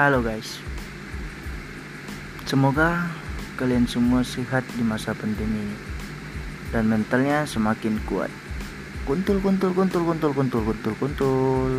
Halo guys. Semoga kalian semua sehat di masa pandemi ini Dan mentalnya semakin kuat. Kuntul kuntul kuntul kuntul kuntul kuntul kuntul